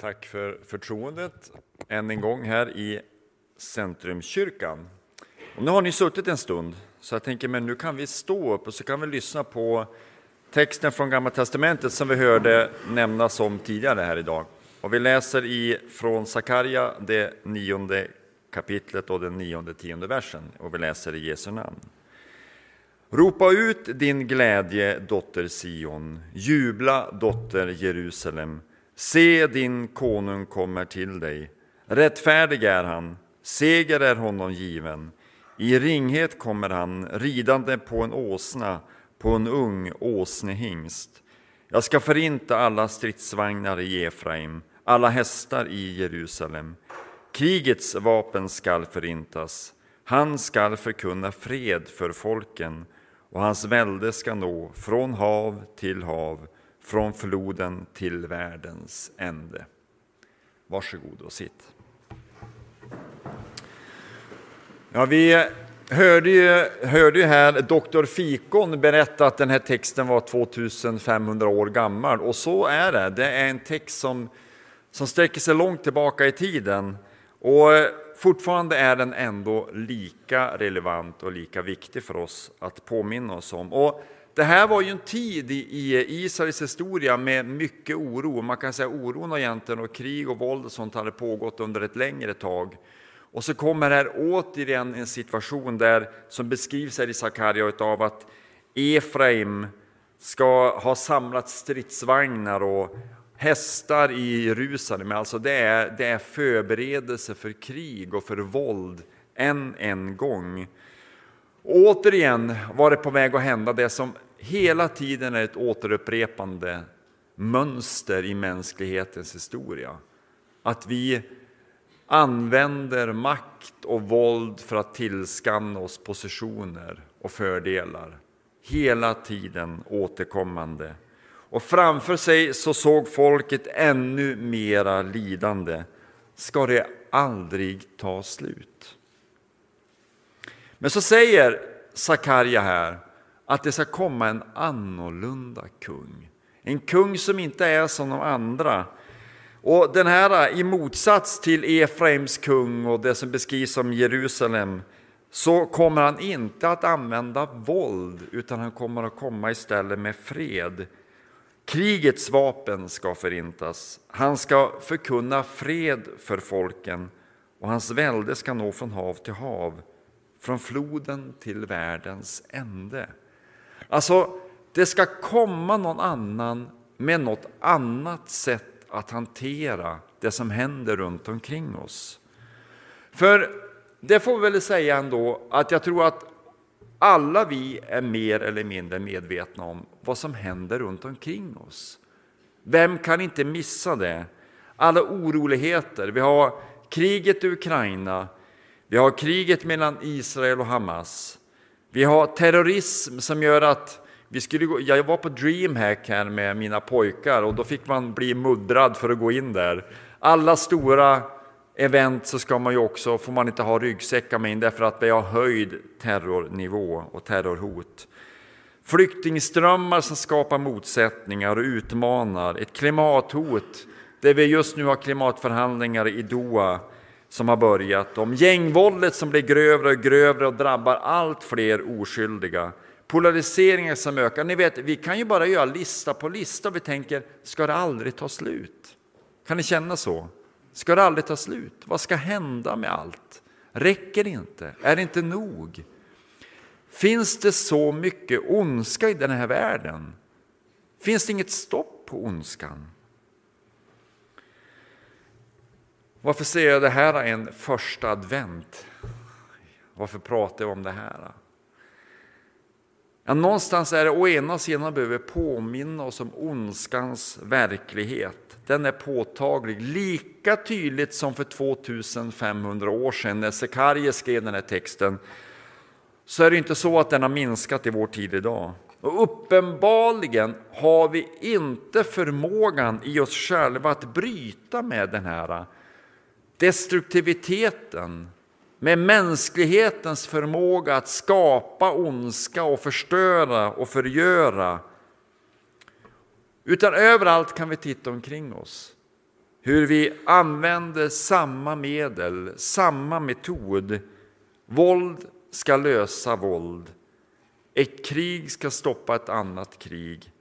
Tack för förtroendet än en gång här i Centrumkyrkan. Och nu har ni suttit en stund, så jag tänker men nu kan vi stå upp och så kan vi lyssna på texten från Gamla Testamentet som vi hörde nämnas om tidigare här idag. Och vi läser i, från Sakarja, det nionde kapitlet och den nionde tionde versen. Och vi läser i Jesu namn. Ropa ut din glädje, dotter Sion. Jubla, dotter Jerusalem. Se, din konung kommer till dig. Rättfärdig är han, seger är honom given. I ringhet kommer han, ridande på en åsna, på en ung åsnehingst. Jag ska förinta alla stridsvagnar i Efraim, alla hästar i Jerusalem. Krigets vapen skall förintas. Han skall förkunna fred för folken och hans välde ska nå från hav till hav från floden till världens ände. Varsågod och sitt. Ja, vi hörde ju, hörde ju här doktor Fikon berätta att den här texten var 2500 år gammal och så är det. Det är en text som, som sträcker sig långt tillbaka i tiden och fortfarande är den ändå lika relevant och lika viktig för oss att påminna oss om. Och det här var ju en tid i Israels historia med mycket oro. Man kan säga oron egentligen och krig och våld och sånt hade pågått under ett längre tag. Och så kommer här återigen en situation där, som beskrivs här i Sakarja av att Efraim ska ha samlat stridsvagnar och hästar i Jerusalem. Alltså det är, det är förberedelse för krig och för våld än en gång. Och återigen var det på väg att hända det som hela tiden är ett återupprepande mönster i mänsklighetens historia. Att vi använder makt och våld för att tillskanna oss positioner och fördelar. Hela tiden återkommande. Och framför sig så såg folket ännu mera lidande. Ska det aldrig ta slut? Men så säger Sakarja här att det ska komma en annorlunda kung. En kung som inte är som de andra. Och den här, i motsats till Efraims kung och det som beskrivs som Jerusalem, så kommer han inte att använda våld, utan han kommer att komma istället med fred. Krigets vapen ska förintas. Han ska förkunna fred för folken och hans välde ska nå från hav till hav, från floden till världens ände. Alltså, det ska komma någon annan med något annat sätt att hantera det som händer runt omkring oss. För det får vi väl säga ändå att jag tror att alla vi är mer eller mindre medvetna om vad som händer runt omkring oss. Vem kan inte missa det? Alla oroligheter. Vi har kriget i Ukraina, vi har kriget mellan Israel och Hamas. Vi har terrorism som gör att vi skulle gå, jag var på DreamHack här med mina pojkar och då fick man bli muddrad för att gå in där. Alla stora event så ska man ju också, får man inte ha ryggsäckar med in därför att vi har höjd terrornivå och terrorhot. Flyktingströmmar som skapar motsättningar och utmanar, ett klimathot där vi just nu har klimatförhandlingar i Doha som har börjat, om gängvåldet som blir grövre och grövre och drabbar allt fler oskyldiga, polariseringen som ökar. Ni vet, vi kan ju bara göra lista på lista och vi tänker, ska det aldrig ta slut? Kan ni känna så? Ska det aldrig ta slut? Vad ska hända med allt? Räcker det inte? Är det inte nog? Finns det så mycket ondska i den här världen? Finns det inget stopp på ondskan? Varför säger jag det här är en första advent? Varför pratar jag om det här? Ja, någonstans är det å ena sidan behöver påminna oss om ondskans verklighet. Den är påtaglig, lika tydligt som för 2500 år sedan när Sekarie skrev den här texten. Så är det inte så att den har minskat i vår tid idag. Och uppenbarligen har vi inte förmågan i oss själva att bryta med den här destruktiviteten, med mänsklighetens förmåga att skapa ondska och förstöra och förgöra. Utan överallt kan vi titta omkring oss. hur vi använder samma medel, samma metod. Våld ska lösa våld. Ett krig ska stoppa ett annat krig.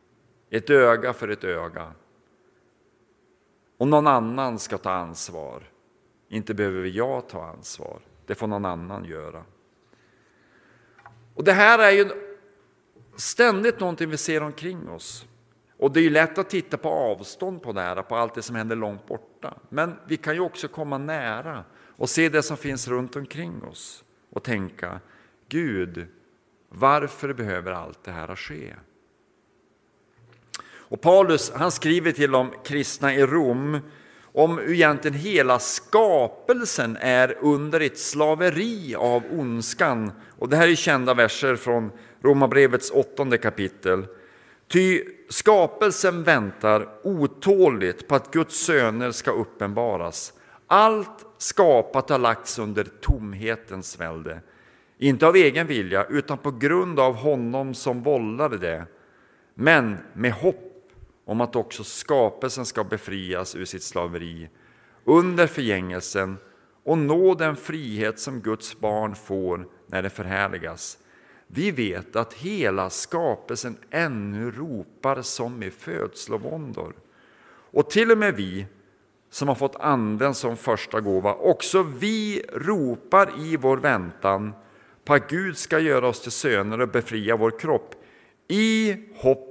Ett öga för ett öga. Och någon annan ska ta ansvar. Inte behöver jag ta ansvar. Det får någon annan göra. Och Det här är ju ständigt någonting vi ser omkring oss. Och det är ju lätt att titta på avstånd på nära, på allt det som händer långt borta. Men vi kan ju också komma nära och se det som finns runt omkring oss och tänka, Gud, varför behöver allt det här ske? Och Paulus han skriver till de kristna i Rom om egentligen hela skapelsen är under ett slaveri av ondskan. Och det här är kända verser från Romarbrevets åttonde kapitel. Ty skapelsen väntar otåligt på att Guds söner ska uppenbaras. Allt skapat har lagts under tomhetens välde. Inte av egen vilja, utan på grund av honom som vållade det. Men med hopp om att också skapelsen ska befrias ur sitt slaveri under förgängelsen och nå den frihet som Guds barn får när det förhärligas. Vi vet att hela skapelsen ännu ropar som i födslovåndor. Och till och med vi som har fått Anden som första gåva, också vi ropar i vår väntan på att Gud ska göra oss till söner och befria vår kropp. I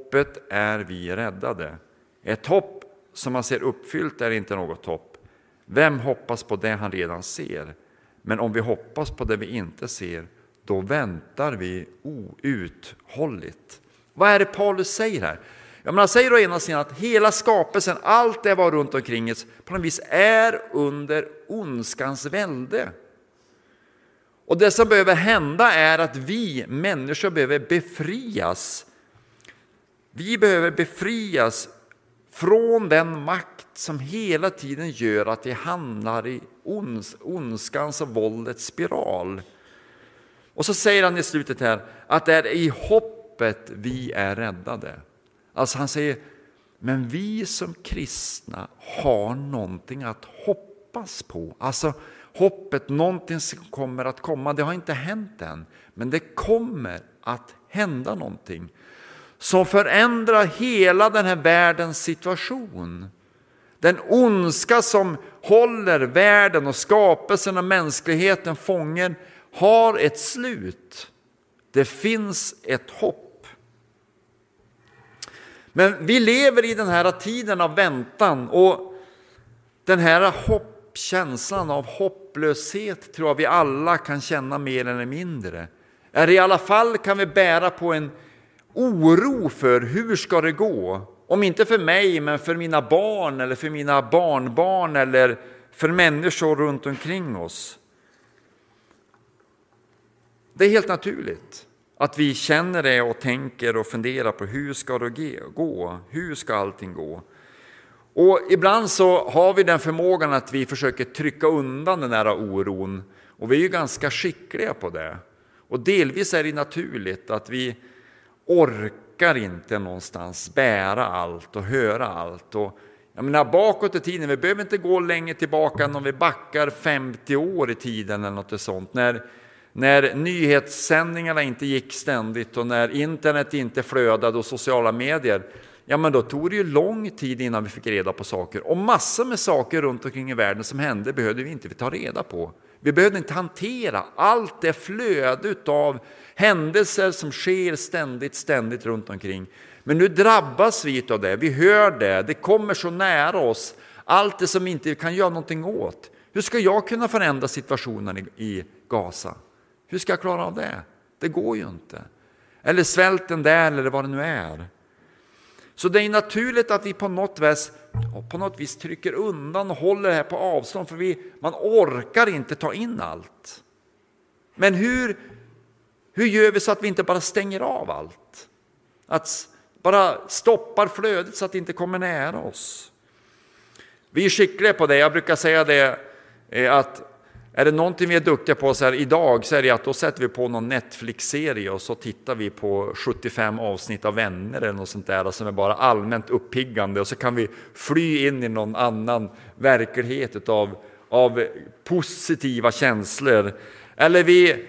hoppet är vi räddade. Ett hopp som man ser uppfyllt är inte något hopp. Vem hoppas på det han redan ser? Men om vi hoppas på det vi inte ser, då väntar vi outhålligt. Vad är det Paulus säger här? Ja, men han säger å ena sidan att hela skapelsen, allt det var runt omkring oss, på något vis är under ondskans välde. Och det som behöver hända är att vi människor behöver befrias. Vi behöver befrias från den makt som hela tiden gör att vi hamnar i ons, ondskans och våldets spiral. Och så säger han i slutet här att det är i hoppet vi är räddade. Alltså han säger, men vi som kristna har någonting att hoppas på. Alltså hoppet, någonting som kommer att komma. Det har inte hänt än, men det kommer att hända någonting som förändrar hela den här världens situation. Den ondska som håller världen och skapelsen och mänskligheten fången har ett slut. Det finns ett hopp. Men vi lever i den här tiden av väntan och den här hopp, känslan av hopplöshet tror jag vi alla kan känna mer eller mindre. Är i alla fall kan vi bära på en oro för hur ska det gå? Om inte för mig, men för mina barn eller för mina barnbarn eller för människor runt omkring oss. Det är helt naturligt att vi känner det och tänker och funderar på hur ska det gå? Hur ska allting gå? Och ibland så har vi den förmågan att vi försöker trycka undan den här oron och vi är ju ganska skickliga på det. Och delvis är det naturligt att vi orkar inte någonstans bära allt och höra allt. Och, jag menar, bakåt i tiden, vi behöver inte gå längre tillbaka än om vi backar 50 år i tiden eller något sånt. När, när nyhetssändningarna inte gick ständigt och när internet inte flödade och sociala medier, ja men då tog det ju lång tid innan vi fick reda på saker. Och massor med saker runt omkring i världen som hände behövde vi inte ta reda på. Vi behövde inte hantera allt det flöde av händelser som sker ständigt, ständigt runt omkring. Men nu drabbas vi av det, vi hör det, det kommer så nära oss. Allt det som vi inte kan göra någonting åt. Hur ska jag kunna förändra situationen i Gaza? Hur ska jag klara av det? Det går ju inte. Eller svälten där eller vad det nu är. Så det är naturligt att vi på något vis, på något vis trycker undan och håller det här på avstånd för vi, man orkar inte ta in allt. Men hur, hur gör vi så att vi inte bara stänger av allt? Att bara stoppar flödet så att det inte kommer nära oss. Vi är skickliga på det. Jag brukar säga det eh, att är det någonting vi är duktiga på så här idag så är det att då sätter vi på någon Netflix-serie och så tittar vi på 75 avsnitt av Vänner eller något sånt där alltså, som är bara allmänt uppiggande och så kan vi fly in i någon annan verklighet av, av positiva känslor. Eller vi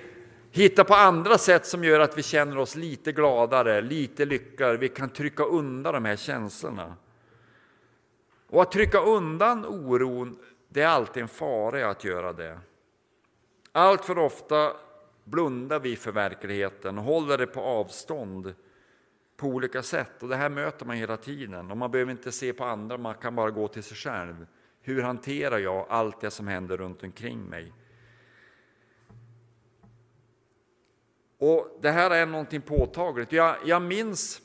hittar på andra sätt som gör att vi känner oss lite gladare, lite lyckligare. Vi kan trycka undan de här känslorna. Och att trycka undan oron, det är alltid en fara att göra det. Allt för ofta blundar vi för verkligheten och håller det på avstånd på olika sätt. Och det här möter man hela tiden. Och man behöver inte se på andra, man kan bara gå till sig själv. Hur hanterar jag allt det som händer runt omkring mig? Och Det här är någonting påtagligt. Jag, jag minns,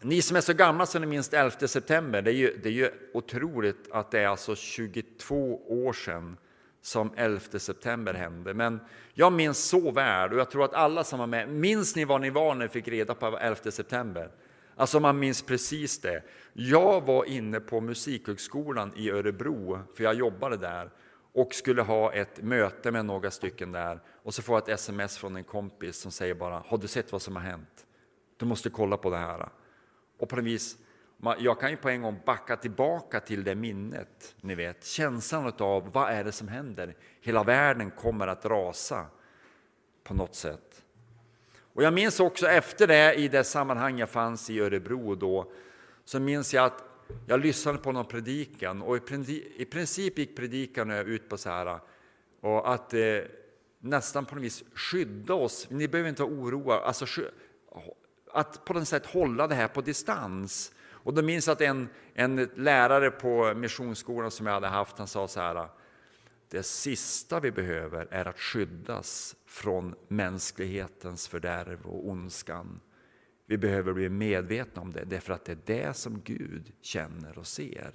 ni som är så gamla så ni minns 11 september, det är, ju, det är ju otroligt att det är alltså 22 år sedan som 11 september hände. Men jag minns så väl, och jag tror att alla som var med, minns ni var ni var när ni fick reda på 11 september? Alltså man minns precis det. Jag var inne på Musikhögskolan i Örebro, för jag jobbade där och skulle ha ett möte med några stycken där. Och så får jag ett sms från en kompis som säger bara, har du sett vad som har hänt? Du måste kolla på det här. Och på något vis jag kan ju på en gång backa tillbaka till det minnet, ni vet, känslan av vad är det som händer? Hela världen kommer att rasa på något sätt. Och jag minns också efter det, i det sammanhang jag fanns i Örebro då, så minns jag att jag lyssnade på någon predikan och i princip gick predikan ut på så här, och att eh, nästan på något vis skydda oss. Ni behöver inte vara oroa, alltså att på något sätt hålla det här på distans. Och då minns jag att en, en lärare på missionsskolan som jag hade haft, han sa så här. Det sista vi behöver är att skyddas från mänsklighetens fördärv och ondskan. Vi behöver bli medvetna om det, därför att det är det som Gud känner och ser.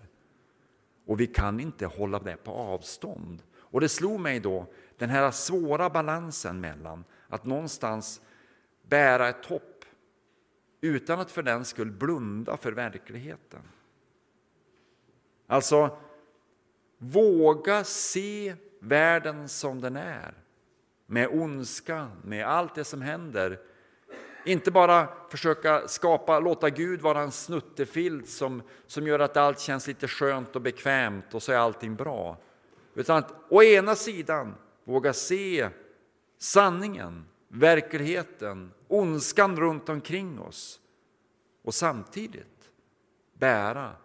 Och vi kan inte hålla det på avstånd. Och det slog mig då, den här svåra balansen mellan att någonstans bära ett hopp utan att för den skull blunda för verkligheten. Alltså, våga se världen som den är, med ondska, med allt det som händer. Inte bara försöka skapa, låta Gud vara en snuttefilt som, som gör att allt känns lite skönt och bekvämt och så är allting bra. Utan att å ena sidan våga se sanningen, verkligheten, ondskan runt omkring oss och samtidigt bära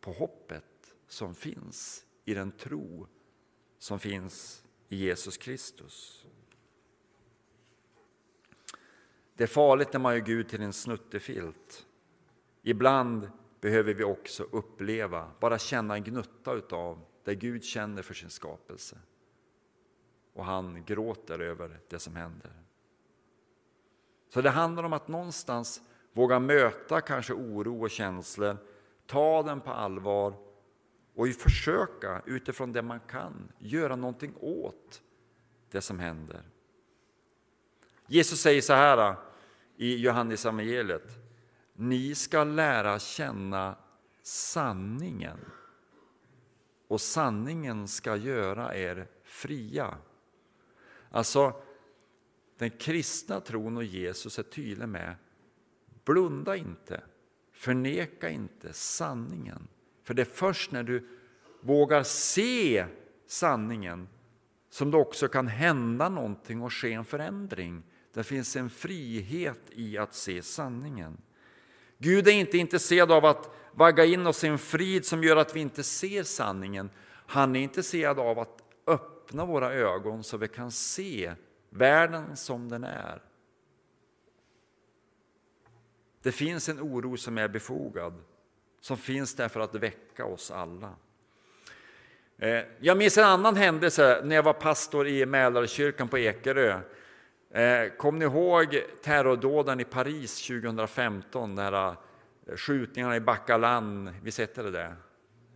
på hoppet som finns i den tro som finns i Jesus Kristus. Det är farligt när man gör Gud till en snuttefilt. Ibland behöver vi också uppleva, bara känna en gnutta utav det Gud känner för sin skapelse. Och han gråter över det som händer. Så det handlar om att någonstans våga möta kanske oro och känslor, ta den på allvar och försöka utifrån det man kan göra någonting åt det som händer. Jesus säger så här i Johannes evangeliet. Ni ska lära känna sanningen och sanningen ska göra er fria. Alltså, den kristna tron och Jesus är tydlig med Blunda inte, förneka inte sanningen. För det är först när du vågar se sanningen som det också kan hända någonting och ske en förändring. Det finns en frihet i att se sanningen. Gud är inte intresserad av att vagga in oss i en frid som gör att vi inte ser sanningen. Han är intresserad av att öppna våra ögon så vi kan se världen som den är. Det finns en oro som är befogad, som finns där för att väcka oss alla. Eh, jag minns en annan händelse när jag var pastor i Mälarkyrkan på Ekerö. Kommer kom ni ihåg terrordåden i Paris 2015? Eh, skjutningarna i Bacalan, visst hette det det?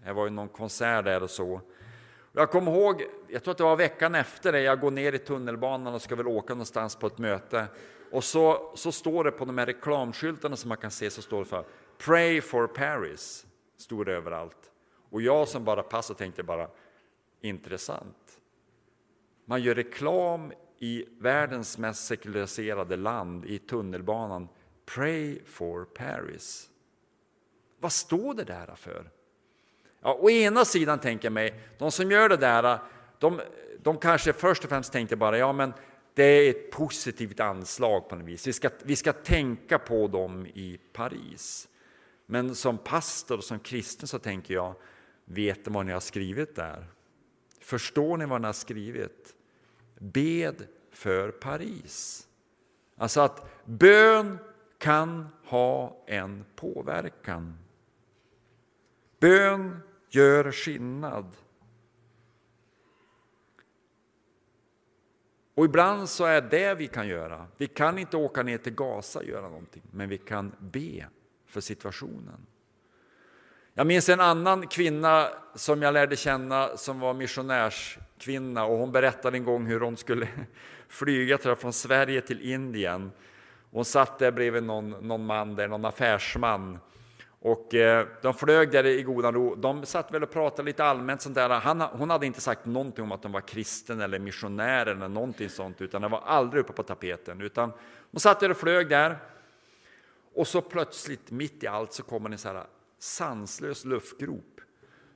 Det var ju någon konsert där och så. Jag kommer ihåg, jag tror att det var veckan efter det, jag går ner i tunnelbanan och ska väl åka någonstans på ett möte. Och så, så står det på de här reklamskyltarna som man kan se, så står det för Pray for Paris, stod det överallt. Och jag som bara passade tänkte bara, intressant. man gör reklam i världens mest sekulariserade land, i tunnelbanan. Pray for Paris. Vad står det där för? Ja, å ena sidan tänker jag mig, de som gör det där, de, de kanske först och främst tänkte bara, ja men det är ett positivt anslag på något vis. Vi ska, vi ska tänka på dem i Paris. Men som pastor och som kristen så tänker jag, vet ni vad ni har skrivit där? Förstår ni vad ni har skrivit? Bed för Paris. Alltså att bön kan ha en påverkan. Bön gör skillnad. Och ibland så är det vi kan göra. Vi kan inte åka ner till Gaza och göra någonting, men vi kan be för situationen. Jag minns en annan kvinna som jag lärde känna som var missionärskvinna och hon berättade en gång hur hon skulle flyga jag, från Sverige till Indien. Hon satt där bredvid någon, någon man, där, någon affärsman. Och eh, de flög där i godan ro. De satt väl och pratade lite allmänt sånt där. Han, hon hade inte sagt någonting om att de var kristen eller missionär eller någonting sånt, utan det var aldrig uppe på tapeten. Utan hon satt där och flög där. Och så plötsligt, mitt i allt, så kommer en så här sanslös luftgrop.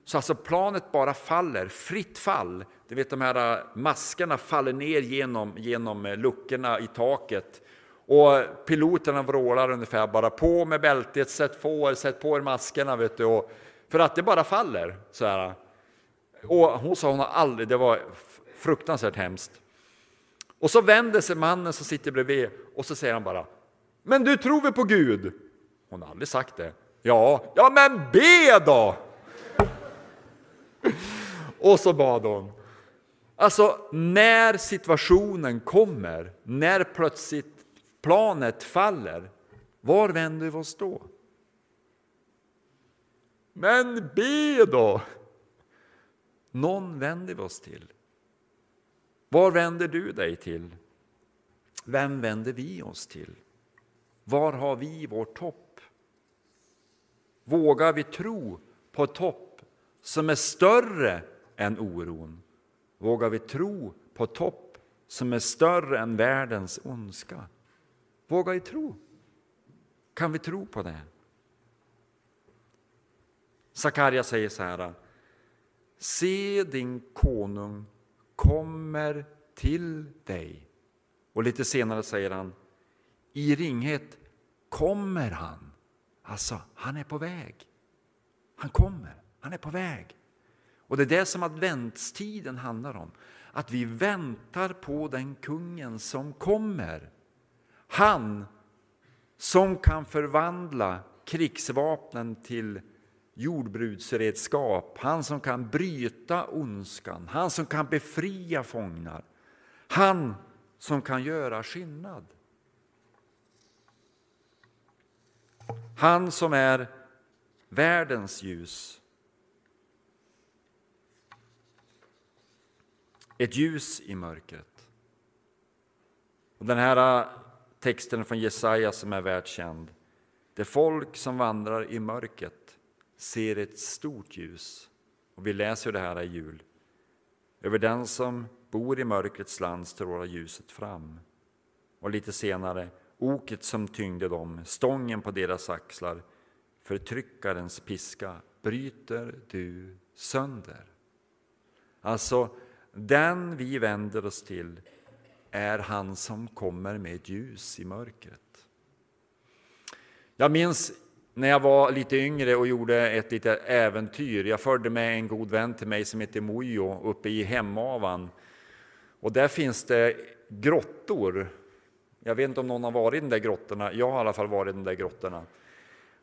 Så alltså planet bara faller, fritt fall. Du vet de här eh, maskarna faller ner genom, genom eh, luckorna i taket. Och piloterna vrålar ungefär bara på med bältet, sätt på, sätt på er maskerna. Vet du, och, för att det bara faller. Så här. Och hon sa hon har aldrig, det var fruktansvärt hemskt. Och så vänder sig mannen som sitter bredvid och så säger han bara Men du tror väl på Gud? Hon har aldrig sagt det. Ja, ja men be då! Och så bad hon. Alltså, när situationen kommer, när plötsligt planet faller, var vänder vi oss då? Men be då! Någon vänder vi oss till. Var vänder du dig till? Vem vänder vi oss till? Var har vi vårt hopp? Vågar vi tro på ett hopp som är större än oron? Vågar vi tro på ett hopp som är större än världens ondska? Vågar vi tro? Kan vi tro på det? Sakarja säger så här. Se din konung kommer till dig. Och lite senare säger han, i ringhet kommer han. Alltså, han är på väg. Han kommer, han är på väg. Och det är det som adventstiden handlar om. Att vi väntar på den kungen som kommer. Han som kan förvandla krigsvapnen till jordbruksredskap, han som kan bryta ondskan, han som kan befria fångar, han som kan göra skillnad. Han som är världens ljus. Ett ljus i mörkret. Och den här texten från Jesaja som är världskänd. Det folk som vandrar i mörkret ser ett stort ljus. Och vi läser det här i jul. Över den som bor i mörkrets land strålar ljuset fram. Och lite senare, oket som tyngde dem, stången på deras axlar, förtryckarens piska bryter du sönder. Alltså, den vi vänder oss till är han som kommer med ett ljus i mörkret. Jag minns när jag var lite yngre och gjorde ett litet äventyr. Jag förde med en god vän till mig som heter Mojo uppe i Hemavan. Och där finns det grottor. Jag vet inte om någon har varit i de där grottorna. Jag har i alla fall varit i de där grottorna.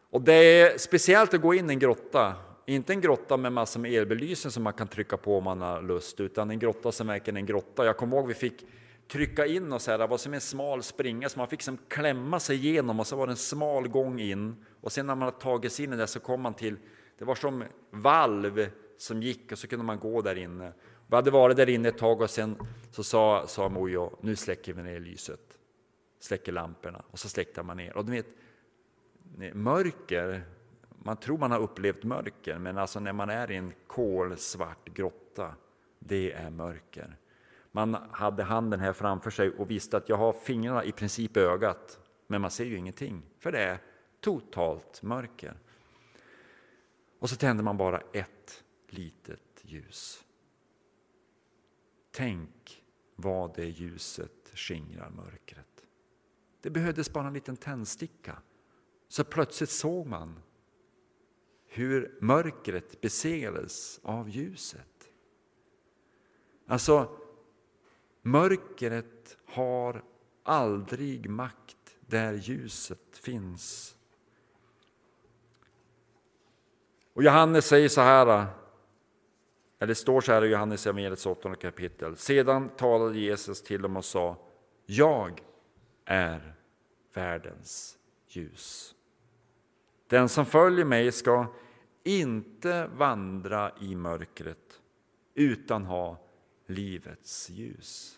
Och det är speciellt att gå in i en grotta. Inte en grotta med massor med elbelysning som man kan trycka på om man har lust, utan en grotta som verkligen är en grotta. Jag kommer ihåg vi fick trycka in oss här, det var som en smal springa så man fick som klämma sig igenom och så var det en smal gång in och sen när man hade tagit sig in i det så kom man till, det var som valv som gick och så kunde man gå där inne. Vi hade varit där inne ett tag och sen så sa, sa Mojo, nu släcker vi ner lyset, släcker lamporna och så släckte man ner. Och du vet, mörker, man tror man har upplevt mörker men alltså när man är i en kolsvart grotta, det är mörker man hade handen här framför sig och visste att jag har fingrarna i princip i ögat, men man ser ju ingenting, för det är totalt mörker. Och så tänder man bara ett litet ljus. Tänk vad det ljuset skingrar mörkret. Det behövdes bara en liten tändsticka, så plötsligt såg man hur mörkret besegrades av ljuset. Alltså, mörkret har aldrig makt där ljuset finns. Och Johannes säger så här, eller det står så här i Johannes evangeliets åttonde kapitel. Sedan talade Jesus till dem och sa, jag är världens ljus. Den som följer mig ska inte vandra i mörkret utan ha livets ljus.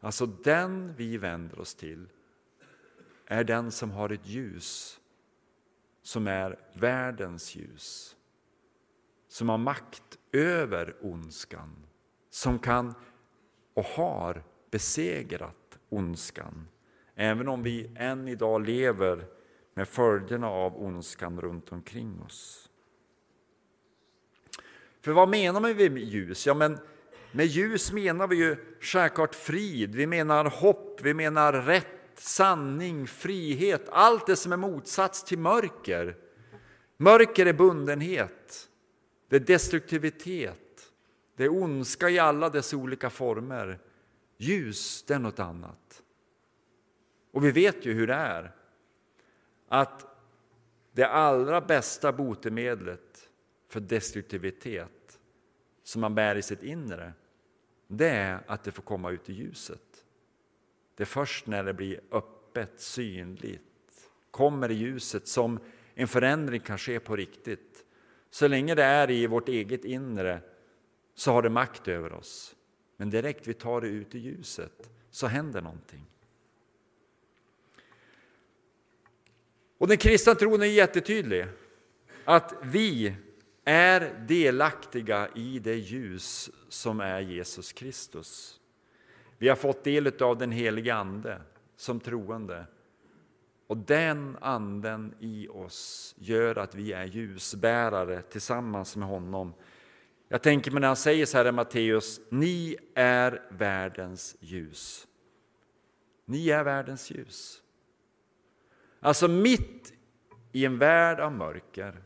Alltså den vi vänder oss till är den som har ett ljus som är världens ljus. Som har makt över ondskan. Som kan och har besegrat ondskan. Även om vi än idag lever med följderna av ondskan runt omkring oss. För vad menar man med ljus? Ja, men med ljus menar vi ju självklart frid, vi menar hopp, vi menar rätt, sanning, frihet, allt det som är motsats till mörker. Mörker är bundenhet, det är destruktivitet, det är ondska i alla dess olika former. Ljus, det är något annat. Och vi vet ju hur det är att det allra bästa botemedlet för destruktivitet som man bär i sitt inre, det är att det får komma ut i ljuset. Det är först när det blir öppet, synligt, kommer i ljuset som en förändring kan ske på riktigt. Så länge det är i vårt eget inre så har det makt över oss. Men direkt vi tar det ut i ljuset så händer någonting. Och den kristna tron är jättetydlig. Att vi är delaktiga i det ljus som är Jesus Kristus. Vi har fått del av den helige Ande som troende. Och den anden i oss gör att vi är ljusbärare tillsammans med honom. Jag tänker mig när han säger så här i Matteus, ni är världens ljus. Ni är världens ljus. Alltså mitt i en värld av mörker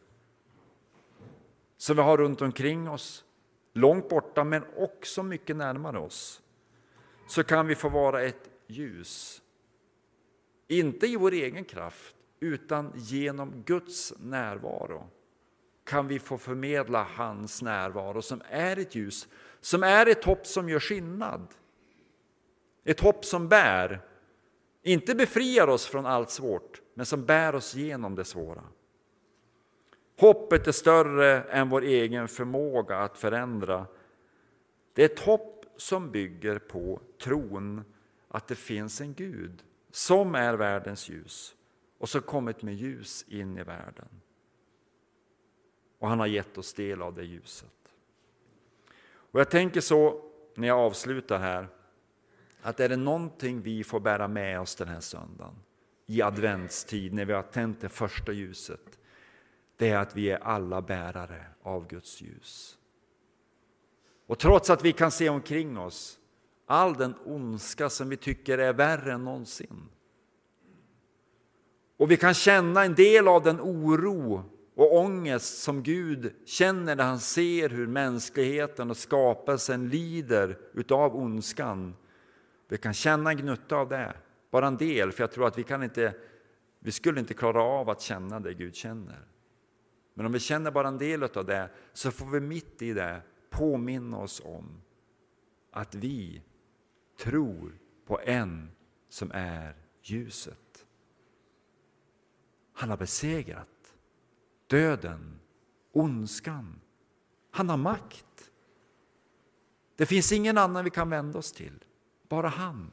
som vi har runt omkring oss, långt borta men också mycket närmare oss, så kan vi få vara ett ljus. Inte i vår egen kraft, utan genom Guds närvaro kan vi få förmedla hans närvaro som är ett ljus, som är ett hopp som gör skillnad. Ett hopp som bär, inte befriar oss från allt svårt, men som bär oss genom det svåra. Hoppet är större än vår egen förmåga att förändra. Det är ett hopp som bygger på tron att det finns en Gud som är världens ljus och som kommit med ljus in i världen. Och han har gett oss del av det ljuset. Och Jag tänker så när jag avslutar här, att är det någonting vi får bära med oss den här söndagen i adventstid när vi har tänt det första ljuset, det är att vi är alla bärare av Guds ljus. Och trots att vi kan se omkring oss all den ondska som vi tycker är värre än någonsin. Och vi kan känna en del av den oro och ångest som Gud känner när han ser hur mänskligheten och skapelsen lider utav ondskan. Vi kan känna en gnutta av det, bara en del, för jag tror att vi kan inte, vi skulle inte klara av att känna det Gud känner. Men om vi känner bara en del av det så får vi mitt i det påminna oss om att vi tror på en som är ljuset. Han har besegrat döden, ondskan. Han har makt. Det finns ingen annan vi kan vända oss till. Bara han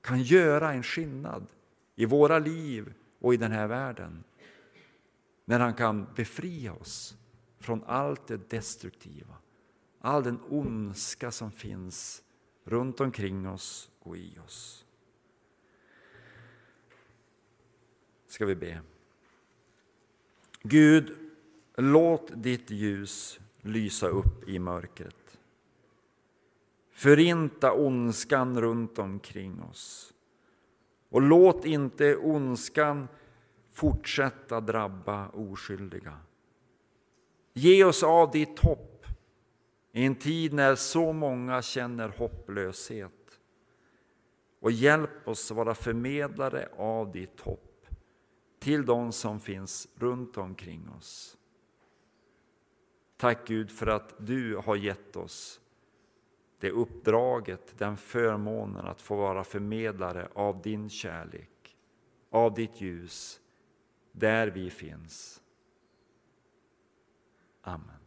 kan göra en skillnad i våra liv och i den här världen. När han kan befria oss från allt det destruktiva, all den ondska som finns runt omkring oss och i oss. Ska vi be. Gud, låt ditt ljus lysa upp i mörkret. Förinta ondskan runt omkring oss. Och låt inte ondskan fortsätta drabba oskyldiga. Ge oss av ditt hopp i en tid när så många känner hopplöshet. Och hjälp oss vara förmedlare av ditt hopp till de som finns runt omkring oss. Tack Gud för att du har gett oss det uppdraget, den förmånen att få vara förmedlare av din kärlek, av ditt ljus, där vi finns. Amen.